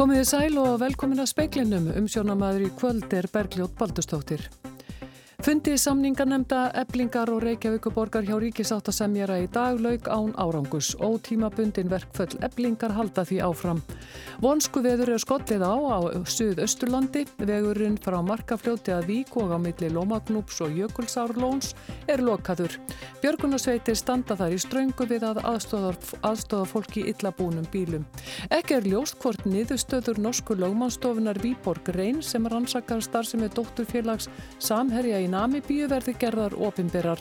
Komiði sæl og velkomin að speiklinum. Umsjónamaður í kvöld er Bergljótt Baldustóttir. Fundi samningarnemnda eblingar og Reykjavíkuborgar hjá ríkisáttasemjara í dag lauk án árangus. Ótímabundin verkföll eblingar halda því áfram. Vonsku veður er skollið á á Suðausturlandi. Vegurinn frá Markafljóti að Vík og á milli Lómagnúps og Jökulsárlóns er lokaður. Björgunarsveitir standa þar í ströngu við að aðstóða fólki illabúnum bílum. Ekki er ljóst hvort niðurstöður norsku lögmannstofunar Víborg Reyn sem rannsakar starfsemi dótturfélags samherja í Namibíu verði gerðar ofinberar.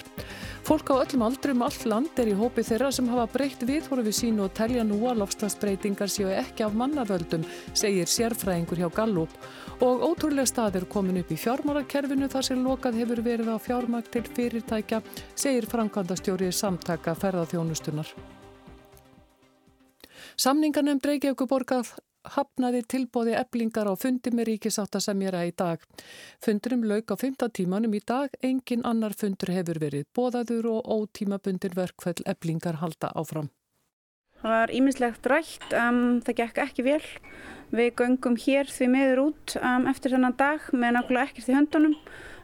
Fólk á öllum aldrum all land er í hópi þeirra sem hafa breytt viðhorfi sínu og telja nú að lofslagsbreytingar séu ekki af mannavöldum, segir sérfræðingur hjá Gallup. Og ótrúlega staðir komin upp í fjármárakerfinu þar sem lokað hefur verið á fjármag til fyrirtækja, segir framkvæmdastjórið samtaka ferðarþjónustunar. Samningarnefnd Reykjavíkuborgað hafnaði tilbóði eblingar á fundi með ríkisáttasemjara í dag. Fundurum lauk á 15 tímanum í dag, engin annar fundur hefur verið bóðaður og ótímabundin verkfæll eblingar halda áfram. Það var ímislegt rætt, um, það gekk ekki vel. Við göngum hér því meður út um, eftir þennan dag með nákvæmlega ekkert í höndunum.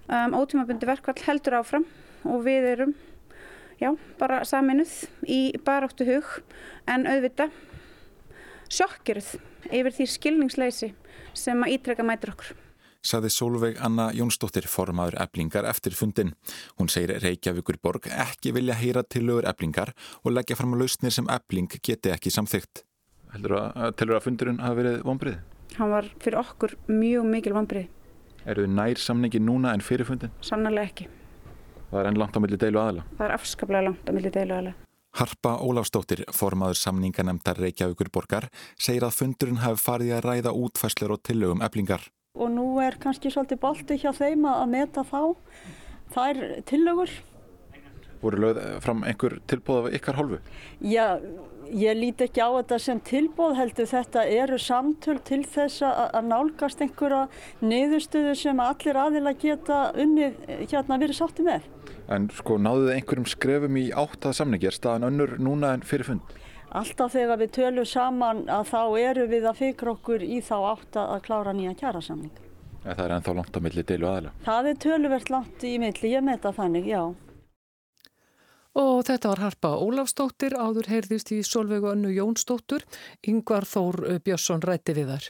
Um, ótímabundi verkfall heldur áfram og við erum já, bara saminuð í baráttu hug en auðvita sjokkjuruð yfir því skilningsleysi sem að ítrekka mætir okkur. Saði Solveig Anna Jónsdóttir formaður eblingar eftir fundin. Hún segir Reykjavíkur borg ekki vilja heyra til lögur eblingar og leggja fram að lausnir sem ebling geti ekki samþygt. Heldur að, að fundurinn hafa verið vonbrið? Hann var fyrir okkur mjög mikil vonbrið. Eru þið nær samningi núna en fyrir fundin? Sannarlega ekki. Það er enn langt á milli deilu aðala? Það er afskaplega langt á milli deilu aðala. Harpa Ólafstóttir, formaður samninganemndar Reykjavíkur borgar, segir að fundurinn hafi farið að ræða útfæslur og tillögum eblingar. Og nú er kannski svolítið bolti hjá þeim að meta þá. Það er tillögur. Voru lögð fram einhver tilbúð af ykkar hálfu? Já, ég líti ekki á þetta sem tilbúð heldur. Þetta eru samtöl til þess að nálgast einhverja niðurstöðu sem allir aðila geta unnið hérna verið sátti með. En sko náðu þið einhverjum skrefum í átt að samningi? Er staðan önnur núna en fyrir fund? Alltaf þegar við tölum saman að þá eru við að fyrir okkur í þá átt að klára nýja kjara samning. Það er ennþá langt á milli deilu aðila? Það er töluvert langt í milli, ég meta þannig, já. Og þetta var Harpa Ólafstóttir, áður heyrðist í Solveigu önnu Jónsdóttur, yngvar Þór Björnsson rætti við þar.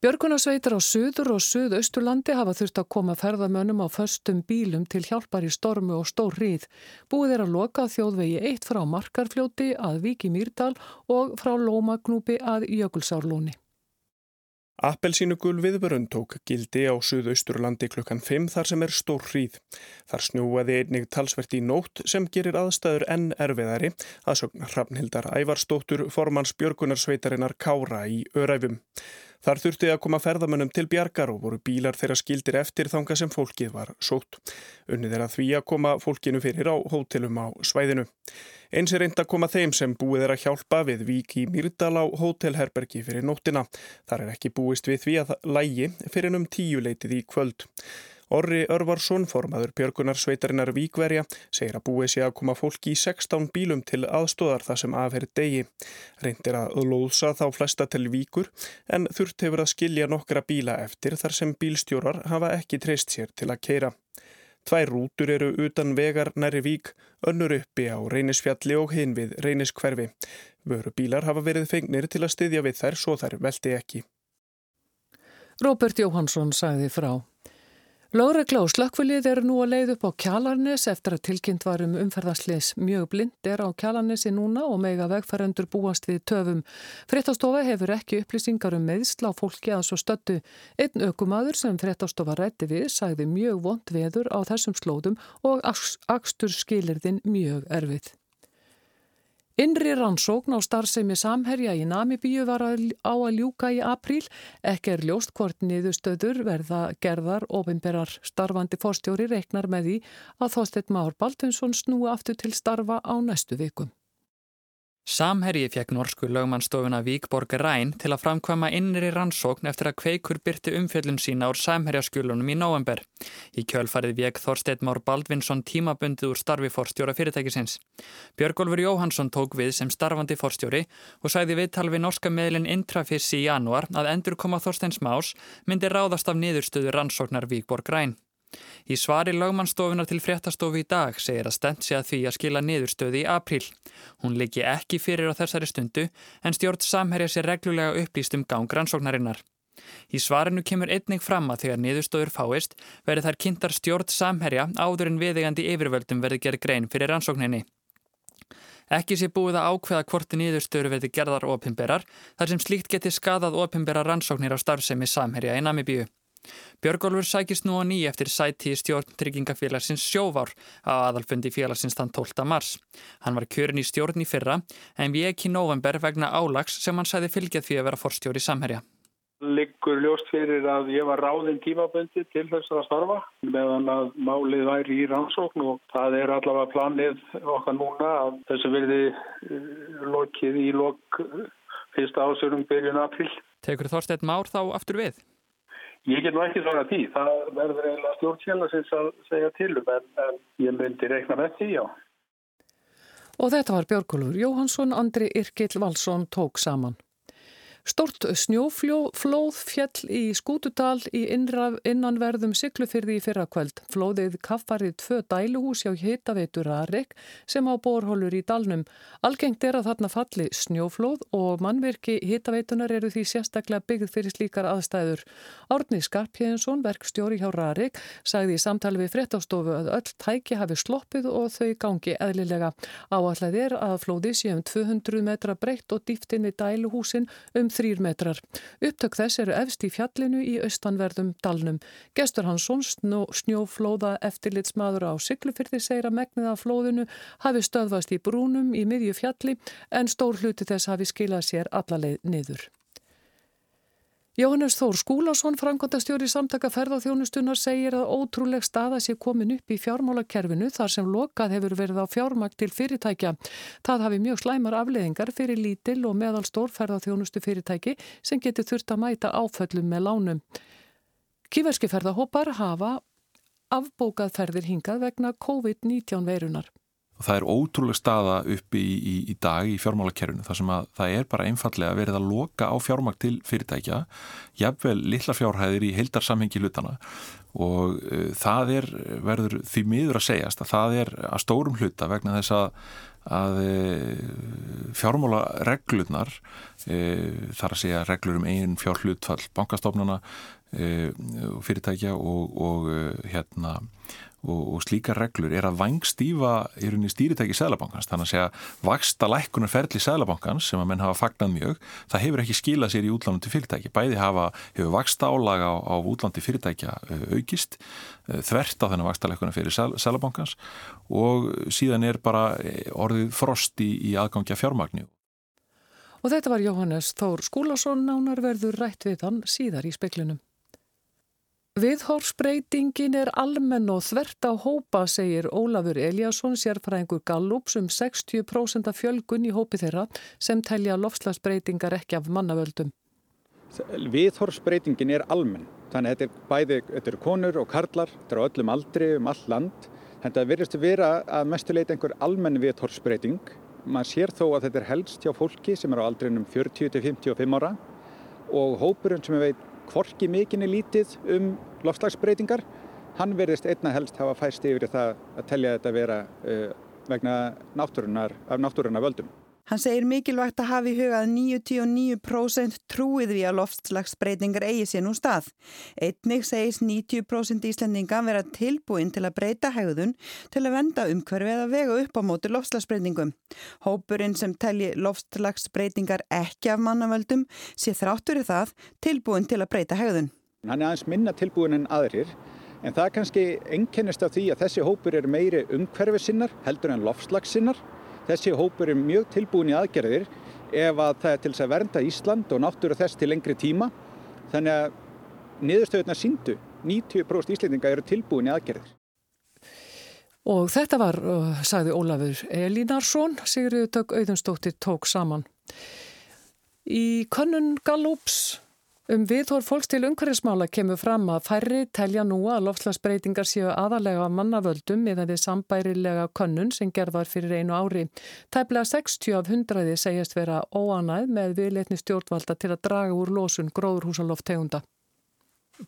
Björgunarsveitar á Suður og Suðausturlandi hafa þurft að koma ferðamönnum á föstum bílum til hjálpar í stormu og stór ríð. Búið er að loka þjóðvegi eitt frá Markarfljóti að Viki Mýrdal og frá Lómagnúpi að Jökulsárlóni. Appelsínugul viðvörun tók gildi á Suðausturlandi klukkan 5 þar sem er stór hríð. Þar snjúaði einnig talsvert í nótt sem gerir aðstæður enn erfiðari að sögna Hrafnhildar Ævarstóttur formans Björgunarsveitarinnar Kára í Öræfum. Þar þurfti að koma ferðamönnum til bjargar og voru bílar þeirra skildir eftir þanga sem fólkið var sótt. Unnið er að því að koma fólkinu fyrir á hótelum á svæðinu. Eins er reynd að koma þeim sem búið er að hjálpa við Vík í Myrdal á hótelherbergi fyrir nóttina. Þar er ekki búist við því að lægi fyrir um tíu leitið í kvöld. Orri Örvarsson, formaður Björgunar Sveitarinnar Víkverja, segir að búið sé að koma fólki í 16 bílum til aðstóðar það sem aðferð degi. Reyndir að lóðsa þá flesta til víkur en þurft hefur að skilja nokkra bíla eftir þar sem bílstjórar hafa ekki treyst sér til að keira. Tvær rútur eru utan vegar næri vík, önnur uppi á reynisfjalli og hinn við reyniskverfi. Vöru bílar hafa verið fengnir til að styðja við þær svo þær veldi ekki. Róbert Jóhansson sagði frá. Lóregla og slökkvilið eru nú að leið upp á Kjalarnes eftir að tilkynnt varum umferðarsleis mjög blind er á Kjalarnesi núna og mega vegfærandur búast við töfum. Frettastofa hefur ekki upplýsingar um meðsla fólki að svo stöttu. Einn aukumadur sem frettastofa rætti við sagði mjög vond veður á þessum slóðum og akstur skilirðin mjög erfið. Innri rannsókn á starfsemi samherja í Namibíu var á að ljúka í apríl. Ekki er ljóst hvort niðurstöður verða gerðar ofinberar starfandi fórstjóri reiknar með því að Þorstedt Már Baltinsson snúi aftur til starfa á næstu vikum. Samherji fekk norsku lögmannstofuna Víkborg Ræn til að framkvæma innri rannsókn eftir að kveikur byrti umfjöllun sína úr Samherjaskjölunum í nóvember. Í kjölfarið vek Þorstein Már Baldvinsson tímabundið úr starfi forstjóra fyrirtækisins. Björgólfur Jóhansson tók við sem starfandi forstjóri og sæði viðtal við norska meðlinn Intrafissi í janúar að endur koma Þorsteins Más myndi ráðast af niðurstöðu rannsóknar Víkborg Ræn. Í svari lögmannstofunar til fréttastofu í dag segir að stend sé að því að skila niðurstöði í april. Hún liggi ekki fyrir á þessari stundu en stjórn samherja sér reglulega upplýst um gang rannsóknarinnar. Í svarinu kemur einnig fram að þegar niðurstöður fáist verði þær kynntar stjórn samherja áður en viðegandi yfirvöldum verði gerð grein fyrir rannsókninni. Ekki sé búið að ákveða hvort niðurstöður verði gerðar ofinberar þar sem slíkt geti skadað ofinbera rannsóknir á starfsemi samherja í Namibíu. Björgólfur sækist nú á ný eftir sæti í stjórn tryggingafélagsins sjóvár á aðalfundi félagsins þann 12. mars. Hann var kjörin í stjórn í fyrra en við ekki í november vegna álags sem hann sæði fylgjað því að vera forstjóri samherja. Liggur ljóst fyrir að ég var ráðinn tímabundi til þess að starfa meðan að málið væri í rannsókn og það er allavega planið okkar núna að þessu verði eh, lokið í lok eh, fyrsta ásörum byrjun april. Tekur Þorstedt Már þá aftur við? Ég get nú ekki svona tí, það verður eiginlega stjórnsjálfsins að segja til um en, en ég myndi reikna með því, já. Og þetta var Björgólfur Jóhansson, Andri Irkill Valsson tók saman. Stort snjóflóð fjell í Skútudal í innanverðum syklufyrði í fyrra kvöld. Flóðið kaffarið tvö dæluhús hjá hitaveitur Arik sem á borhólur í dalnum. Algengt er að þarna falli snjóflóð og mannverki hitaveitunar eru því sérstaklega byggð fyrir slíkar aðstæður. Árni Skarpjæðinsson, verkstjóri hjá Arik, sagði í samtali við frettástofu að öll tæki hafi sloppið og þau gangi eðlilega. Áallega er að flóði séum 200 metra breytt og dýftin við dæluhúsin um þrýr metrar. Upptök þess eru efst í fjallinu í austanverðum dalnum. Gestur Hansson, snjóflóða eftirlitsmaður á Siglufyrði, segir að megnið af flóðinu hafi stöðvast í brúnum í miðju fjalli en stór hluti þess hafi skilað sér allarleið niður. Jóhannes Þór Skúlásson, framkvæmdastjóri samtaka ferðarþjónustunar, segir að ótrúleg staða sé komin upp í fjármálakerfinu þar sem lokað hefur verið á fjármakt til fyrirtækja. Það hafi mjög slæmar afleðingar fyrir lítil og meðal stór ferðarþjónustu fyrirtæki sem getur þurft að mæta áföllum með lánum. Kíverski ferðarhópar hafa afbókað ferðir hingað vegna COVID-19 veirunar og það er ótrúlega staða uppi í, í, í dag í fjármálakerfinu þar sem að það er bara einfallega verið að loka á fjármag til fyrirtækja jafnvel litla fjárhæðir í heildarsamhengi hlutana og uh, það er verður því miður að segjast að það er að stórum hluta vegna þess að, að uh, fjármálareglunar uh, þar að segja reglur um einn fjárhlutfall bankastofnana fyrirtækja og, og hérna og, og slíkar reglur er að vangstífa í rauninni stýritæki Sælabankans þannig að segja vaksta lækkunar ferli Sælabankans sem að menn hafa fagnat mjög það hefur ekki skilað sér í útlánum til fyrirtæki bæði hafa, hefur vaksta álaga á, á útlándi fyrirtækja aukist þvert á þennan vaksta lækkunar fyrir Sælabankans og síðan er bara orðið frost í, í aðgangja fjármagni. Og þetta var Jóhannes Þór Skúlason. Nánar verður rætt við hann síðar í speklinum. Viðhorsbreytingin er almenn og þvert á hópa, segir Ólafur Eliasson, sérfræðingur Gallups um 60% fjölgun í hópi þeirra sem telja lofslagsbreytingar ekki af mannavöldum. Viðhorsbreytingin er almenn, þannig að þetta er bæði þetta er konur og karlar, þetta er á öllum aldri um all land. Þetta virðist að vera að mestuleita einhver almenn viðhorsbreyting. Man sér þó að þetta er helst hjá fólki sem er á aldrinum 40-55 ára og hópurinn sem við veit hvorki mikinni lítið um lofslagsbreytingar. Hann verðist einna helst hafa fæst yfir það að telja þetta vera uh, vegna náttúrunar, af náttúrunar völdum. Hann segir mikilvægt að hafa í hugað 99% trúið við að loftslagsbreytingar eigi sér nú stað. Einnig segis 90% íslendinga vera tilbúin til að breyta hegðun til að venda umhverfið að vega upp á móti loftslagsbreytingum. Hópurinn sem telji loftslagsbreytingar ekki af mannavöldum sé þráttur í það tilbúin til að breyta hegðun. Hann er aðeins minna tilbúin en aðrir en það kannski ennkennist af því að þessi hópur er meiri umhverfisinnar heldur en loftslagssinnar Þessi hópur er mjög tilbúin í aðgerðir ef að það er til þess að vernda Ísland og náttúru þess til lengri tíma. Þannig að niðurstöðuna síndu, 90% íslendinga eru tilbúin í aðgerðir. Og þetta var, uh, sagði Ólafur Elínarsson, Sigriður Dögg Auðunstóttir tók saman. Í könnun Gallups um viðhór fólks til umhverfismála kemur fram að færri telja nú að loftslagsbreytingar séu aðalega mannavöldum eða sambærilega könnun sem gerðar fyrir einu ári. Tæplega 60 af 100 segjast vera óanæð með viðleitni stjórnvalda til að draga úr losun gróðurhúsaloft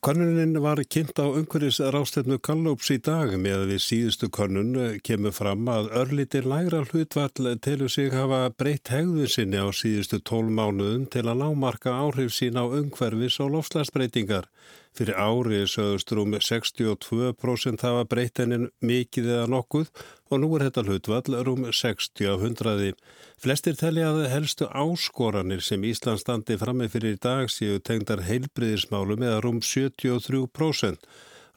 Konnunin var kynnt á umhverfis rástefnu Gallups í dag með við síðustu konnun kemur fram að örlitir lægra hlutvall telur sig hafa breytt hegðun sinni á síðustu tól mánuðum til að lámarka áhrif sín á umhverfis og lofslagsbreytingar. Fyrir ári sögust rúm 62% hafa breytt hennin mikið eða nokkuð og nú er þetta hlutvall rúm 60 af 100. Flestir telli að helstu áskoranir sem Ísland standi frammi fyrir í dag séu tengdar heilbriðismálum eða rúm 73%.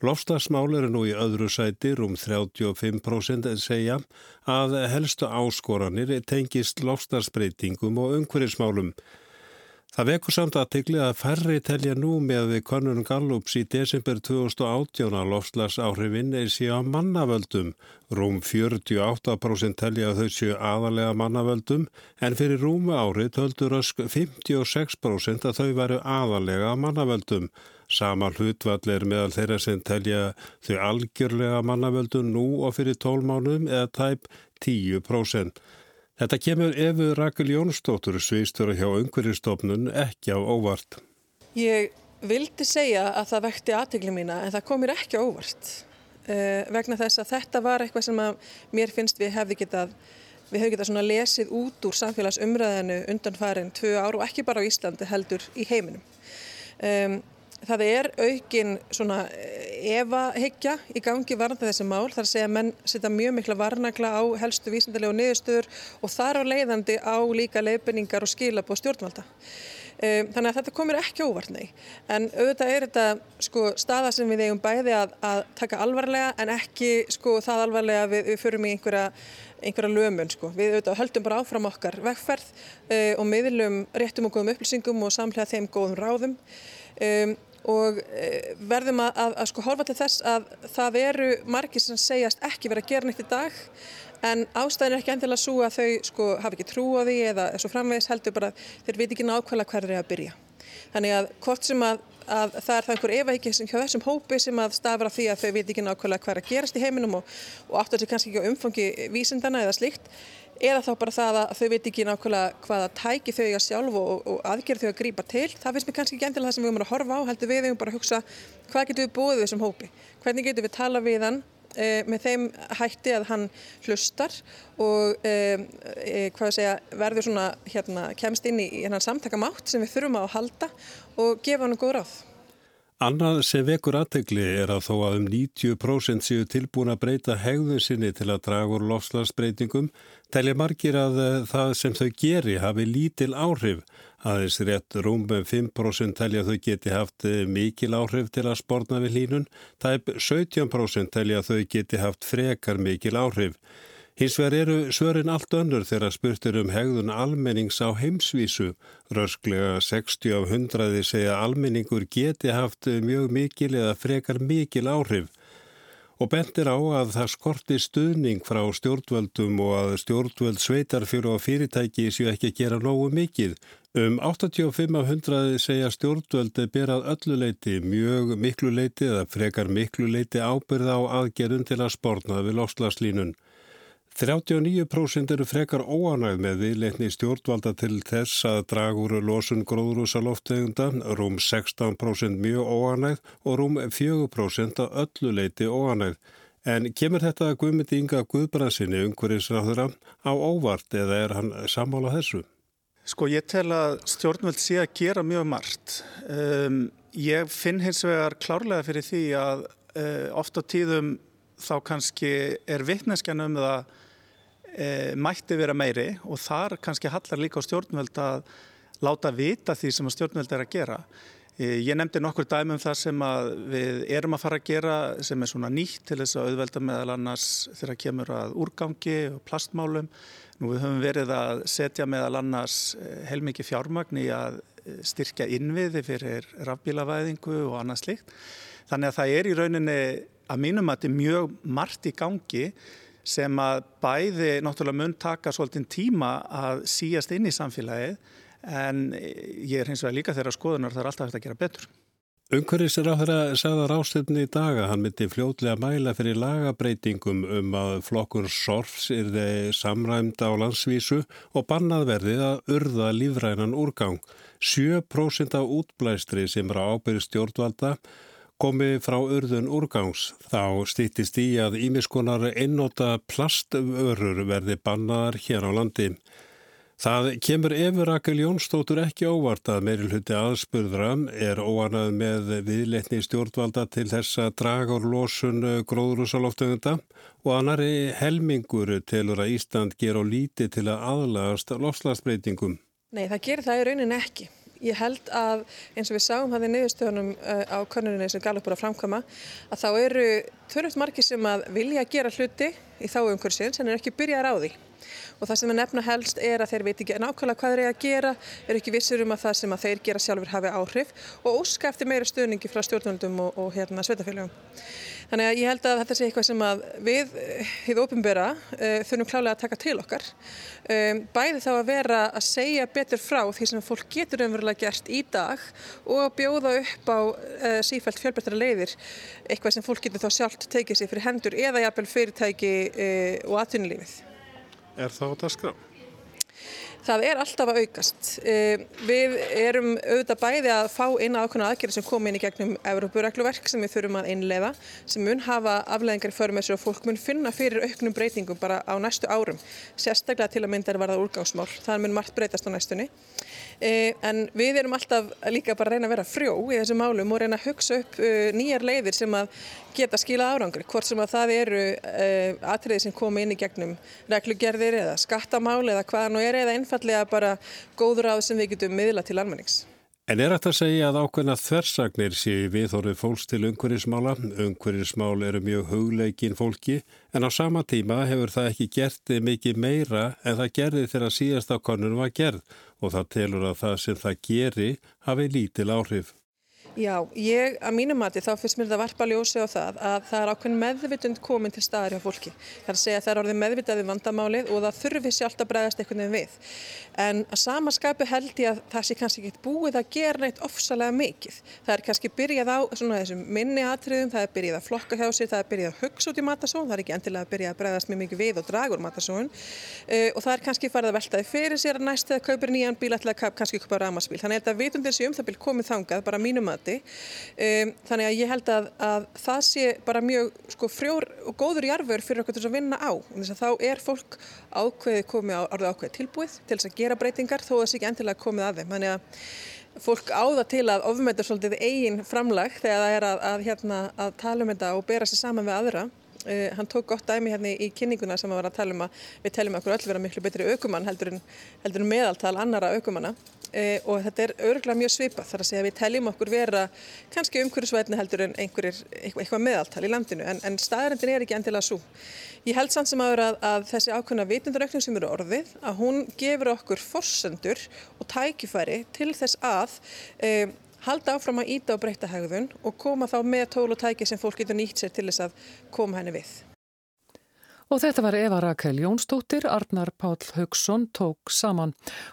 Lofslagsmál eru nú í öðru sæti, rúm 35% segja að helstu áskoranir tengist lofslagsbreytingum og umhverjismálum. Það vekur samt aðtegli að færri telja nú með við konun Gallups í desember 2018 að lofslags áhrifin er síðan mannavöldum. Rúm 48% telja að þau séu aðalega mannavöldum en fyrir rúmu ári töldur ösk 56% að þau veru aðalega mannavöldum. Sama hlutvall er meðal þeirra sem telja þau algjörlega mannavöldum nú og fyrir tólmánum eða tæp 10%. Þetta kemur Efu Rakel Jónsdóttur sviðstöru hjá Ungveristofnun ekki á óvart. Ég vildi segja að það vekti aðtegli mína en það komir ekki á óvart uh, vegna þess að þetta var eitthvað sem mér finnst við hefði getað við hefum getað svona lesið út úr samfélagsumræðinu undan farin tvö ár og ekki bara á Íslandi heldur í heiminum. Um, Það er aukin svona evahyggja í gangi varnandi þessi mál. Að segja að menn setja mjög mikla varnagla á helstu vísindilega niðurstöður og þar á leiðandi á líka leifinningar og skilabóð stjórnvalda. Um, þannig að þetta komir ekki óvart nei. En auðvitað er þetta sko staða sem við eigum bæði að, að taka alvarlega en ekki sko það alvarlega við, við förum í einhverja einhverja lömun sko. Við auðvitað höldum bara áfram okkar vegferð uh, og miðlum réttum og góðum upplýsingum og samlega þeim góðum ráðum. Um, og eh, verðum að, að, að sko horfa til þess að það eru margir sem segjast ekki verið að gera neitt í dag en ástæðin er ekki endilega svo að þau sko hafi ekki trú á því eða svo framvegis heldur bara þeir veit ekki nákvæmlega hver er að byrja. Þannig að hvort sem að, að það er það einhver evahyggja sem hjá þessum hópi sem að stafra því að þau veit ekki nákvæmlega hver að gerast í heiminum og, og áttur þessi kannski ekki á umfangi vísindana eða slíkt eða þá bara það að þau veit ekki nákvæmlega hvaða tæki þau eiga sjálf og, og aðgerð þau að grýpa til. Það finnst mér kannski ekki endilega það sem við höfum að horfa á, heldur við höfum bara að hugsa hvað getum við búið þessum hópi, hvernig getum við tala við hann e, með þeim hætti að hann hlustar og e, e, segja, verður svona hérna, kemst inn í, hann samtakamátt sem við þurfum að halda og gefa hann góð ráð. Annað sem vekur aðtegli er að þó að um 90% séu tilbúin að breyta hegðun sinni til að draga úr lofslagsbreytingum, telja margir að eh, það sem þau geri hafi lítil áhrif. Aðeins rétt rúm með 5% telja þau geti haft eh, mikil áhrif til að spórna við línun, það er 17% telja þau geti haft frekar mikil áhrif. Hins vegar eru svörin allt önnur þegar spurtur um hegðun almennings á heimsvísu. Rösklega 60 af 100 segja almenningur geti haft mjög mikil eða frekar mikil áhrif. Og bendir á að það skorti stuðning frá stjórnvöldum og að stjórnvöld sveitarfjör og fyrirtæki séu ekki að gera nógu mikið. Um 85 af 100 segja stjórnvöldi berað öllu leiti, mjög miklu leiti eða frekar miklu leiti ábyrða á aðgerðun til að spórna við lofslagslínun. 39% eru frekar óanægð með viðleitni stjórnvalda til þess að dragur losun gróðrúsa lofttegunda, rúm 16% mjög óanægð og rúm 4% að öllu leiti óanægð. En kemur þetta að Guðmyndi Inga Guðbransinni umhverjusráðura á óvart eða er hann sammála þessu? Sko ég tel að stjórnvöld sé að gera mjög margt. Um, ég finn hins vegar klárlega fyrir því að uh, oft á tíðum þá kannski er vittneskjan um það mætti vera meiri og þar kannski hallar líka á stjórnvöld að láta vita því sem stjórnvöld er að gera. E, ég nefndi nokkur dæmum það sem við erum að fara að gera sem er svona nýtt til þess að auðvelda meðal annars þegar kemur að úrgangi og plastmálum. Nú við höfum verið að setja meðal annars e, heilmikið fjármagn í að styrkja innviði fyrir rafbílavæðingu og annað slikt. Þannig að það er í rauninni að mínum að þetta er mjög margt í gangi sem að bæði náttúrulega mun taka svolítið tíma að síast inn í samfélagið en ég er hins vegar líka þeirra skoðunar það er alltaf eftir að gera betur. Umhverfis er á þeirra sagða rástöfni í dag að hann myndi fljótlega mæla fyrir lagabreitingum um að flokkur sorfs er þeir samræmd á landsvísu og bannað verðið að urða lífrænan úrgang. 7% af útblæstri sem er á ábyrði stjórnvalda komi frá urðun úrgangs. Þá stýttist í að ímiskonar einnóta plastvörur verði bannaðar hér á landi. Það kemur Efur Akil Jónsdóttur ekki óvart að meiri hluti aðspurðra er óanað með viðleitni stjórnvalda til þess að draga úr losun gróðrúsaloftegunda og annari helmingur telur að Ísland ger á líti til að aðlagast lofslagsbreytingum. Nei, það gerir það í raunin ekki. Ég held að eins og við sáum hann í niðurstöðunum á konuninni sem Gallup búið að framkama að þá eru törnult margi sem að vilja gera hluti í þá umhversins en er ekki byrjar á því og það sem að nefna helst er að þeir veit ekki nákvæmlega hvað þeir eru að gera, eru ekki vissur um að það sem að þeir gera sjálfur hafi áhrif og óska eftir meira stöðningi frá stjórnvöldum og, og hérna sveitafélagum. Þannig að ég held að þetta sé eitthvað sem að við, hið ofinbera, uh, þurfum klálega að taka til okkar. Um, bæði þá að vera að segja betur frá því sem fólk getur umverulega gert í dag og bjóða upp á uh, sífælt fjölbættara leiðir, eitthvað sem fólk getur þá sjálft tekið sér fyrir hendur eða jafnvel fyrirtæki uh, og atvinnulífið. Er það á dasgrá? Það er alltaf að aukast. Við erum auðvitað bæði að fá inn ákveðna aðgerði sem kom inn í gegnum Európuregluverk sem við þurfum að innleiða sem mun hafa afleðingar í förmessu og fólk mun finna fyrir auknum breytingum bara á næstu árum. Sérstaklega til að mynda er varða úrgangsmál. Það mun margt breytast á næstunni. En við erum alltaf líka bara að reyna að vera frjó í þessum málum og reyna að hugsa upp nýjar leiðir sem að geta skilað árangur. Hvort sem að það eru atriði sem kom inn í gegnum reglugerðir eða skattamál eða hvaða nú er eða einfallega bara góður á sem við getum miðla til almennings. En er þetta að segja að ákveðna þversagnir séu viðhorfið fólks til umhverjismála? Umhverjismál eru mjög hugleikin fólki en á sama tíma hefur það ekki gert mikið meira en það gerði þegar síðasta konun var gerð og það telur að það sem það geri hafi lítil áhrif. Já, ég að mínum mati þá finnst mér þetta varpa ljósi á það að það er ákveðin meðvitund komin til staðar hjá fólki. Það er að segja að það er orðið meðvitaði vandamálið og það þurfi sjálft að bregðast einhvern veginn við. En að samaskapu held ég að það sé kannski ekki búið að gera neitt ofsalega mikið. Það er kannski byrjað á svona þessum minni atriðum, það er byrjað að flokka hjá sig, það er byrjað að hugsa út í matasón, það er ekki endilega að byrjað að bregðast mjög mikið við og dragur matasón uh, og það er kannski farið að veltaði fyrir sér að næst eða kaupir nýjan bíl ætlaði kannski kaupa ramaspíl. Þannig að vitundin sé um það bíl komið þangað bara mínum mati um, þannig að ég held að, að það sé bara mjög sko, frjór og góður jarfur fyrir okkur til að vinna á. Þess að þá er fólk ákveðið komið á orðið ákveðið tilbúið til þess að gera breytingar þó að sé ekki endilega komið að þeim. Þannig að fólk áða til að ofmeta svolítið eigin framlag þegar það er að, að, hérna, að tala um þetta og bera sér saman við aðra. Uh, hann tók gott dæmi hérna í kynninguna sem að vera að tala um að við teljum okkur öll vera miklu betri aukumann heldur en, heldur en meðaltal annara aukumanna og þetta er örgulega mjög svipað þar að segja að við teljum okkur vera kannski umhverjusvætni heldur en einhverjir eitthvað meðaltal í landinu en, en staðarendin er ekki endilega svo. Ég held samt sem aður að, að þessi ákveðna vitundaraukning sem eru orðið að hún gefur okkur forsendur og tækifæri til þess að uh, halda áfram að íta og breyta hegðun og koma þá með tól og tæki sem fólk getur nýtt sér til þess að koma henni við. Og þetta var Eva Rakel Jónsdóttir, Arnar Páll Haugsson tók saman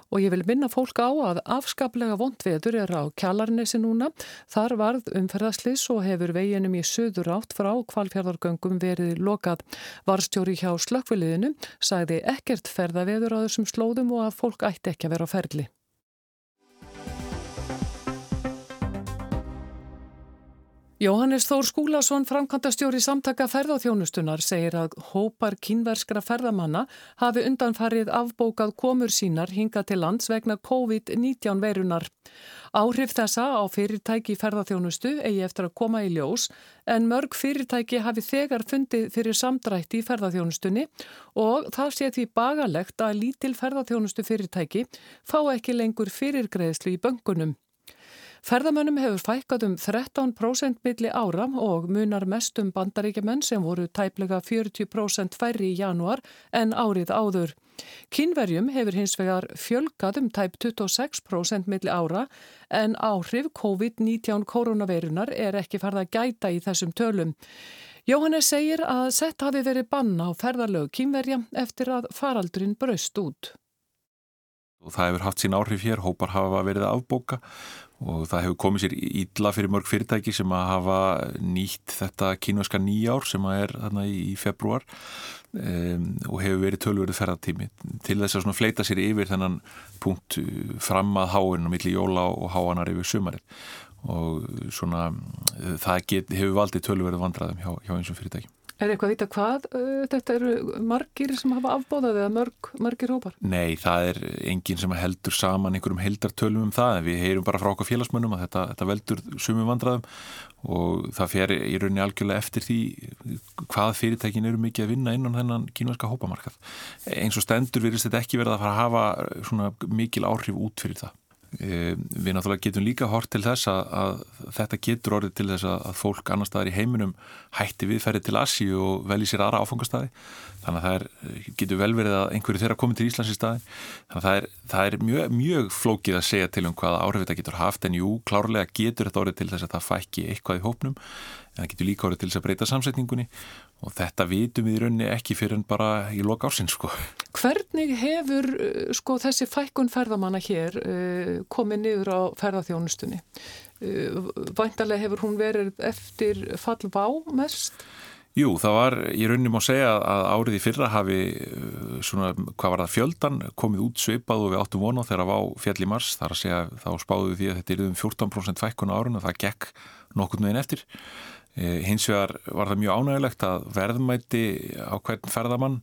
og ég vil minna fólk á að afskaplega vondveður er á kjallarnesi núna. Þar varð umferðaslis og hefur veginum í söður átt frá kvalfjörðargöngum verið lokað. Varstjóri hjá slökkviliðinu sagði ekkert ferðaveður á þessum slóðum og að fólk ætti ekki að vera á ferli. Jóhannes Þór Skúlason, framkvæmdastjóri samtaka ferðáþjónustunar, segir að hópar kínverskra ferðamanna hafi undanfarið afbókað komur sínar hinga til lands vegna COVID-19 verunar. Áhrif þessa á fyrirtæki ferðáþjónustu eigi eftir að koma í ljós en mörg fyrirtæki hafi þegar fundið fyrir samdrætti í ferðáþjónustunni og það sé því bagalegt að lítil ferðáþjónustu fyrirtæki fá ekki lengur fyrirgreðslu í böngunum. Ferðamönnum hefur fækkat um 13% milli ára og munar mest um bandaríkjumenn sem voru tæplega 40% færri í januar en árið áður. Kínverjum hefur hins vegar fjölgat um tæp 26% milli ára en áhrif COVID-19 koronaveirunar er ekki farða gæta í þessum tölum. Jóhannes segir að sett hafi verið banna á ferðarlög kýmverja eftir að faraldurinn braust út. Og það hefur haft sín áhrif hér, hópar hafa verið afbóka. Og það hefur komið sér ídla fyrir mörg fyrirtæki sem að hafa nýtt þetta kínverska nýjár sem að er þarna í februar um, og hefur verið tölverið ferðartími til þess að fleita sér yfir þennan punkt fram að háinn og milli jóla og háanar yfir sumarið. Og svona það get, hefur valdið tölverið vandraðum hjá, hjá eins og fyrirtækjum. Er eitthvað að vita hvað uh, þetta eru margir sem hafa afbóðað eða mörg, margir hópar? Nei, það er enginn sem heldur saman einhverjum heldartölum um það en við heyrum bara frá okkar félagsmönnum að þetta, þetta veldur sumum vandraðum og það fer í rauninni algjörlega eftir því hvað fyrirtækin eru mikið að vinna innan þennan kínverska hópamarkað. Eins og stendur virðist þetta ekki verið að fara að hafa mikil áhrif út fyrir það. Eh, við náttúrulega getum líka hort til þess að, að þetta getur orðið til þess að, fólk annar staðar í heiminum hætti viðferði til Asi og velji sér aðra áfangastæði þannig að það er, getur vel verið að einhverju þeirra komið til Íslands í staði þannig að það er, það er mjög, mjög flókið að segja til um hvaða áhrif þetta getur haft en jú, klárlega getur þetta orðið til þess að það fækki eitthvað í hópnum. En það getur líka orðið til þess að breyta samsetningunni og þetta vitum við í rauninni ekki fyrir en bara í loka ársins sko. Hvernig hefur uh, sko, þessi fækkun ferðamanna hér uh, komið niður á ferðarþjónustunni? Uh, væntalega hefur hún verið eftir fallvá mest? Jú, það var, ég rauninni má segja að árið í fyrra hafi svona, hvað var það, fjöldan komið út svipað og við áttum vona þegar það var fjall í mars, þar að segja þá spáðu við því að þetta er um 14% fækkun á árun og það gekk nokkurnu einn eftir. Eh, hins vegar var það mjög ánægilegt að verðmætti á hvern ferðamann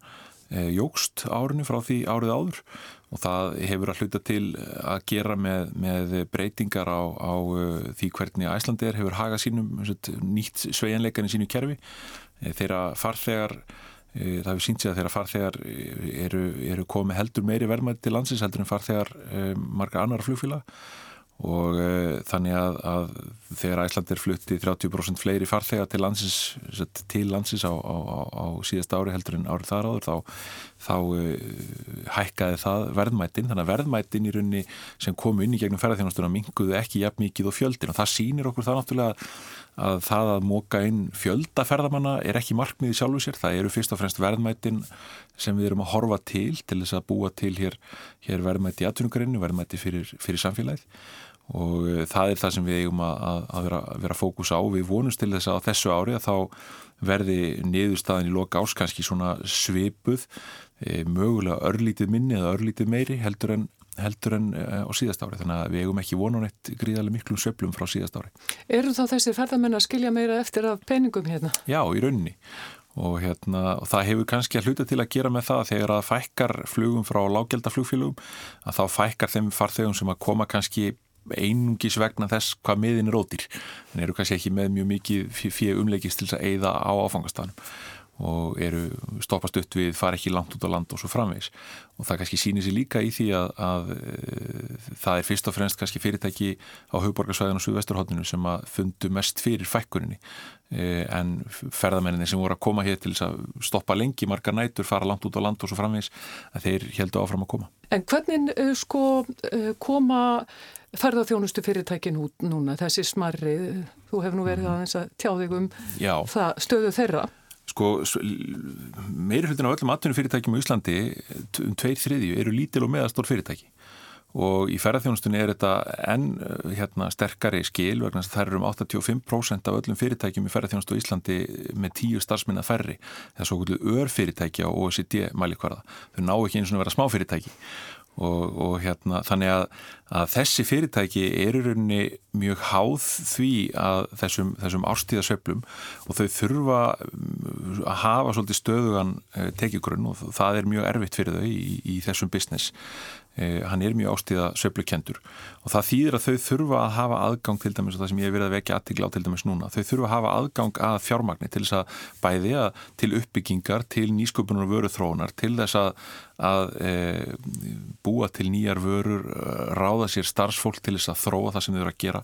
eh, jógst árinu frá því árið áður. Og það hefur að hluta til að gera með, með breytingar á, á eh, því hvernig Æslandir hefur hagað sínum nýtt sveianleikan í sínu kerfi. Þeirra farþegar það hefur sínt sig að þeirra farþegar eru, eru komið heldur meiri verðmætti til landsins heldur en farþegar marga annar flugfíla og uh, þannig að, að þegar Æslandir flutti 30% fleiri farþega til landsins, til landsins á, á, á síðast ári heldur en árið þar áður þá, þá uh, hækkaði það verðmættin þannig að verðmættin í raunni sem kom inn í gegnum ferðarþjónastuna minguðu ekki jafn mikið og fjöldin og það sýnir okkur það náttúrulega að það að móka inn fjöldaferðamanna er ekki markmiði sjálfu sér, það eru fyrst og fremst verðmættin sem við erum að horfa til til þess að búa til hér, hér verðmætti í atvinnugarinnu, verðmætti fyrir, fyrir samfélagið. Og eh, það er það sem við eigum að, að vera, vera fókus á. Við vonumst til þess að þessu ári að þá verði niðurstaðin í loka ás kannski svona svipuð, e, mögulega örlítið minni eða örlítið meiri heldur en, heldur en e, á síðast ári. Þannig að við eigum ekki vonun eitt gríðarlega miklum söplum frá síðast ári. Eru þá þessi ferðarmenn að skilja meira eftir af peningum hérna? Já, í rauninni. Og, hérna, og það hefur kannski að hluta til að gera með það þegar að fækkar flugum frá lággeldaflugfélugum að þá fækkar þeim farþegum sem að koma kannski einungis vegna þess hvað miðin er ódýr. En eru kannski ekki með mjög mikið fyrir umleikist til þess að eigða á áfangastanum og eru stoppast upp við, fara ekki langt út á land og svo framvegs og það kannski sýnir sér líka í því að, að, e, það er fyrst og fremst kannski fyrirtæki á höfuborgarsvæðinu og Suðvesturhóttinu sem að fundu mest fyrir fækkuninni. E, en ferðamenninni sem voru að koma hér til þess að stoppa lengi margar nætur, fara langt út á land og svo framvegs að þeir heldu áfram að koma. En hvernig uh, sko uh, koma ferðarþjónustu fyrirtækin út núna, þessi smarri, þú hefur nú verið mhm. aðeins að tjá þig um Já. það stöðu þeirra. Sko, meiri hlutin á öllum atvinnum fyrirtækjum í Íslandi, um tveir þriðju, eru lítil og meðastór fyrirtæki og í ferðarþjónustunni er þetta enn hérna, sterkari skil vegna þess að það eru um 85% af öllum fyrirtækjum í ferðarþjónustu í Íslandi með tíu starfsminna færri. Það er svo kvöldu örfyrirtæki á OECD mælikvarða. Þau ná ekki eins og vera smáfyrirtæki og, og hérna, þannig að, að þessi fyrirtæki eru rauninni mjög háð því að þessum, þessum ástíðasöflum og þau þurfa mm, að hafa svolítið stöðugan eh, tekjugrunn og það er mjög erfitt fyrir þau í, í þessum business Eh, hann er mjög ástíða söflukendur og það þýðir að þau þurfa að hafa aðgang til dæmis og það sem ég hef verið að vekja aðtíkla á til dæmis núna, þau þurfa að hafa aðgang að fjármagni til þess að bæði að til uppbyggingar, til nýsköpunar og vöruþróunar, til þess að, að e, búa til nýjar vörur, eh, ráða sér starfsfólk til þess að þróa það sem þau eru að gera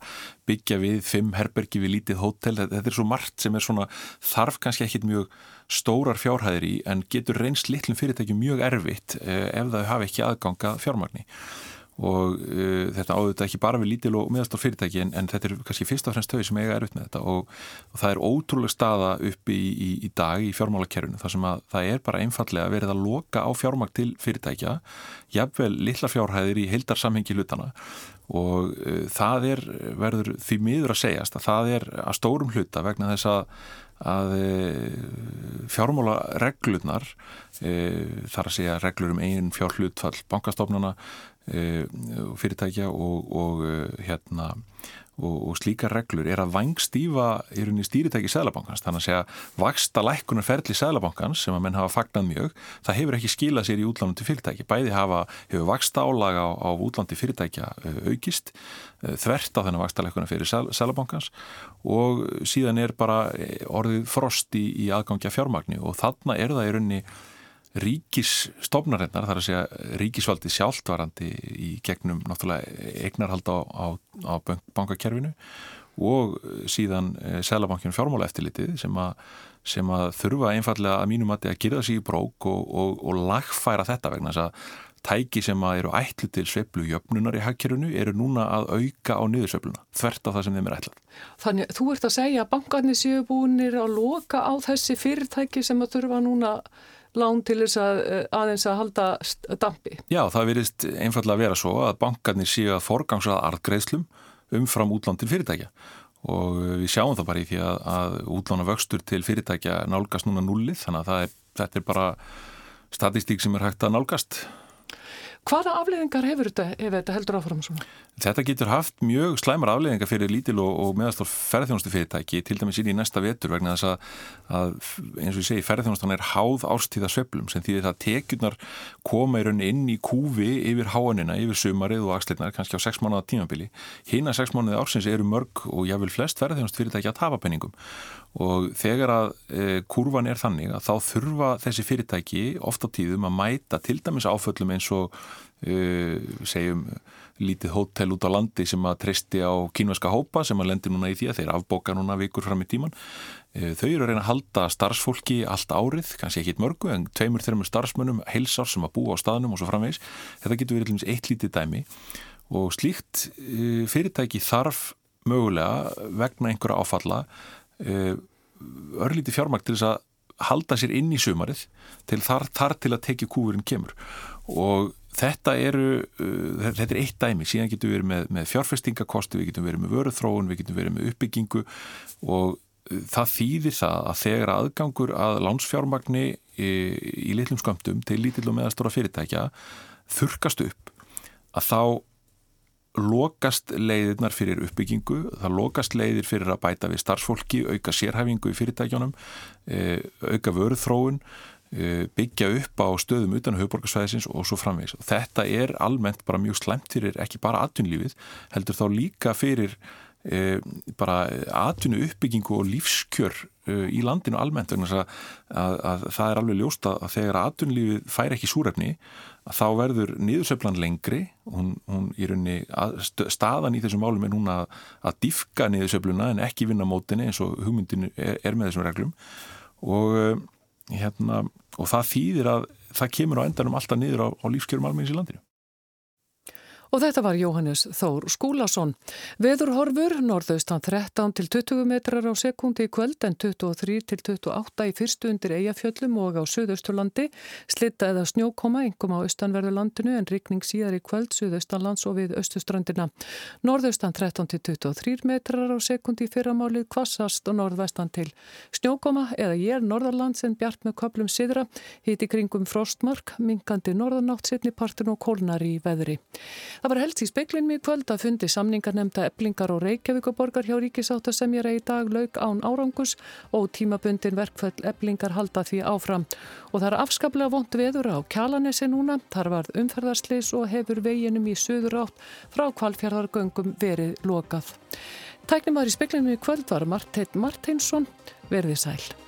byggja við fimm herbergi við lítið hótel, þetta er svo margt sem er svona þarf kannski ekkit mjög stórar fjárhæðir í en getur reynst litlum fyrirtækjum mjög erfitt eh, ef það hafi ekki aðganga fjármagni. Og uh, þetta áður þetta ekki bara við lítil og meðastór fyrirtæki en, en þetta er kannski fyrst og fremst þau sem eiga er upp með þetta. Og, og það er ótrúlega staða upp í, í, í dag í fjármálakerfinu þar sem að það er bara einfallega verið að loka á fjármagn til fyrirtækja jafnvel litla fjárhæðir í heildarsamhengi hlutana og uh, það er verður því miður að segjast að það er að stórum hluta vegna þess að að uh, fjármála reglurnar uh, þar að segja reglur um einn fjárhlutfall bankastofnana Eh, fyrirtækja og, og eh, hérna og, og slíkar reglur er að vangstífa í rauninni stýritæki Sælabankans þannig að vaksta lækkunar ferli Sælabankans sem að menn hafa fagnat mjög það hefur ekki skilað sér í útlandu til fyrirtæki bæði hafa, hefur vaksta álaga á, á útlandi fyrirtækja eh, aukist þvert á þennan vaksta lækkunar fyrir Sælabankans og síðan er bara orðið frost í, í aðgangja fjármagni og þarna er það í rauninni ríkisstofnarinnar, þar að segja ríkisvaldi sjálftvarandi í gegnum náttúrulega eignarhald á, á, á bankakerfinu og síðan eh, Sælabankjum fjármála eftirlitið sem að, sem að þurfa einfallega að mínum að gera sig í brók og, og, og lagfæra þetta vegna þess að tæki sem að eru ætlu til sveiflu jöfnunar í hagkerfinu eru núna að auka á niðursveifluna, þvert á það sem þeim er ætlað. Þannig þú ert að segja að bankarnir séu búinir að loka á þessi fyrirtæki sem að þurfa núna lán til þess að eh, aðeins að halda dampi. Já, það verist einfallega að vera svo að bankarnir séu að forgangsraða artgreðslum umfram útlán til fyrirtækja og við sjáum það bara í því að, að útlána vöxtur til fyrirtækja nálgast núna nullið þannig að er, þetta er bara statistík sem er hægt að nálgast. Hvaða afleðingar hefur þetta ef þetta heldur áfram svona? Þetta getur haft mjög slæmar afleðingar fyrir lítil og, og meðastór ferðjónustu fyrirtæki til dæmis inn í næsta vetur vegna þess að, að eins og ég segi ferðjónustan er háð ástíða sveplum sem því það tekjurnar koma í rauninni inn í kúfi yfir háanina, yfir sumarið og axleirnar kannski á 6 mánuða tímabili. Hina 6 mánuði ársins eru mörg og jáfnvel flest ferðjónustu fyrirtæki að tapa penningum og þegar að e, kurvan er þannig að þá þurfa þessi fyrirtæki ofta tíðum að mæta til dæmis áföllum eins og e, segjum lítið hótel út á landi sem að treysti á kínveska hópa sem að lendir núna í því að þeir afboka núna vikur fram í tíman e, þau eru að reyna að halda starfsfólki allt árið, kannski ekki eitt mörgu en tveimur þeirra starfsmönnum, heilsár sem að búa á staðnum og svo framvegs, þetta getur verið eitt lítið dæmi. Og slíkt e, fyrirtæki þarf mögulega vegna einhverja áfalla Eh, örlíti fjármakt til þess að halda sér inn í sumarið til þar, þar til að tekja kúurinn kemur. Og þetta eru uh, þetta er eitt dæmi, síðan getum við verið með, með fjárfestingakosti, við getum verið með vöruþróun við getum verið með uppbyggingu og uh, það þýðir það að þegar aðgangur að lánsfjármagni í, í litlum skömmtum til lítill og meðastóra fyrirtækja þurkast upp að þá lokast leiðirnar fyrir uppbyggingu, það lokast leiðir fyrir að bæta við starfsfólki, auka sérhæfingu í fyrirtækjónum, e, auka vöruþróun, e, byggja upp á stöðum utan höfuborgarsvæðisins og svo framvegs. Þetta er almennt bara mjög slemt fyrir ekki bara atvinnlífið, heldur þá líka fyrir e, bara atvinnu uppbyggingu og lífskjör í landinu almennt, að, að, að það er alveg ljóst að þegar atvinnlífið fær ekki súrefni þá verður niðursöflan lengri hún, hún í rauninni að, staðan í þessum málum er núna að, að diffka niðursöfluna en ekki vinna mótinni eins og hugmyndin er, er með þessum reglum og, eh, hérna, og það þýðir að það kemur á endanum alltaf niður á, á lífskjörum almennis í landinu. Og þetta var Jóhannes Þór Skúlason. Veðurhorfur, norðaustan 13 til 20 metrar á sekundi í kvöld en 23 til 28 í fyrstu undir Eyjafjöllum og á Suðausturlandi. Slitta eða snjókoma, engum á austanverðurlandinu en rikning síðar í kvöld Suðaustanlands og við austustrandina. Norðaustan 13 til 23 metrar á sekundi í fyrramálið kvassast og norðvestan til snjókoma eða ég er norðarlands en bjart með köplum siðra, hiti kringum frostmark, mingandi norðanátt setni partin og kólnar í veðri. Það var helst í speiklinum í kvöld að fundi samningar nefnda eblingar og Reykjavíkuborgar hjá ríkisáttasemjara í dag laug án árangus og tímabundin verkföll eblingar halda því áfram. Og það er afskaplega vond veður á kjalanesi núna, þar var umferðarslis og hefur veginum í söður átt frá kvalfjörðargöngum verið lokað. Tæknum var í speiklinum í kvöld var Marteit Martinsson, verði sæl.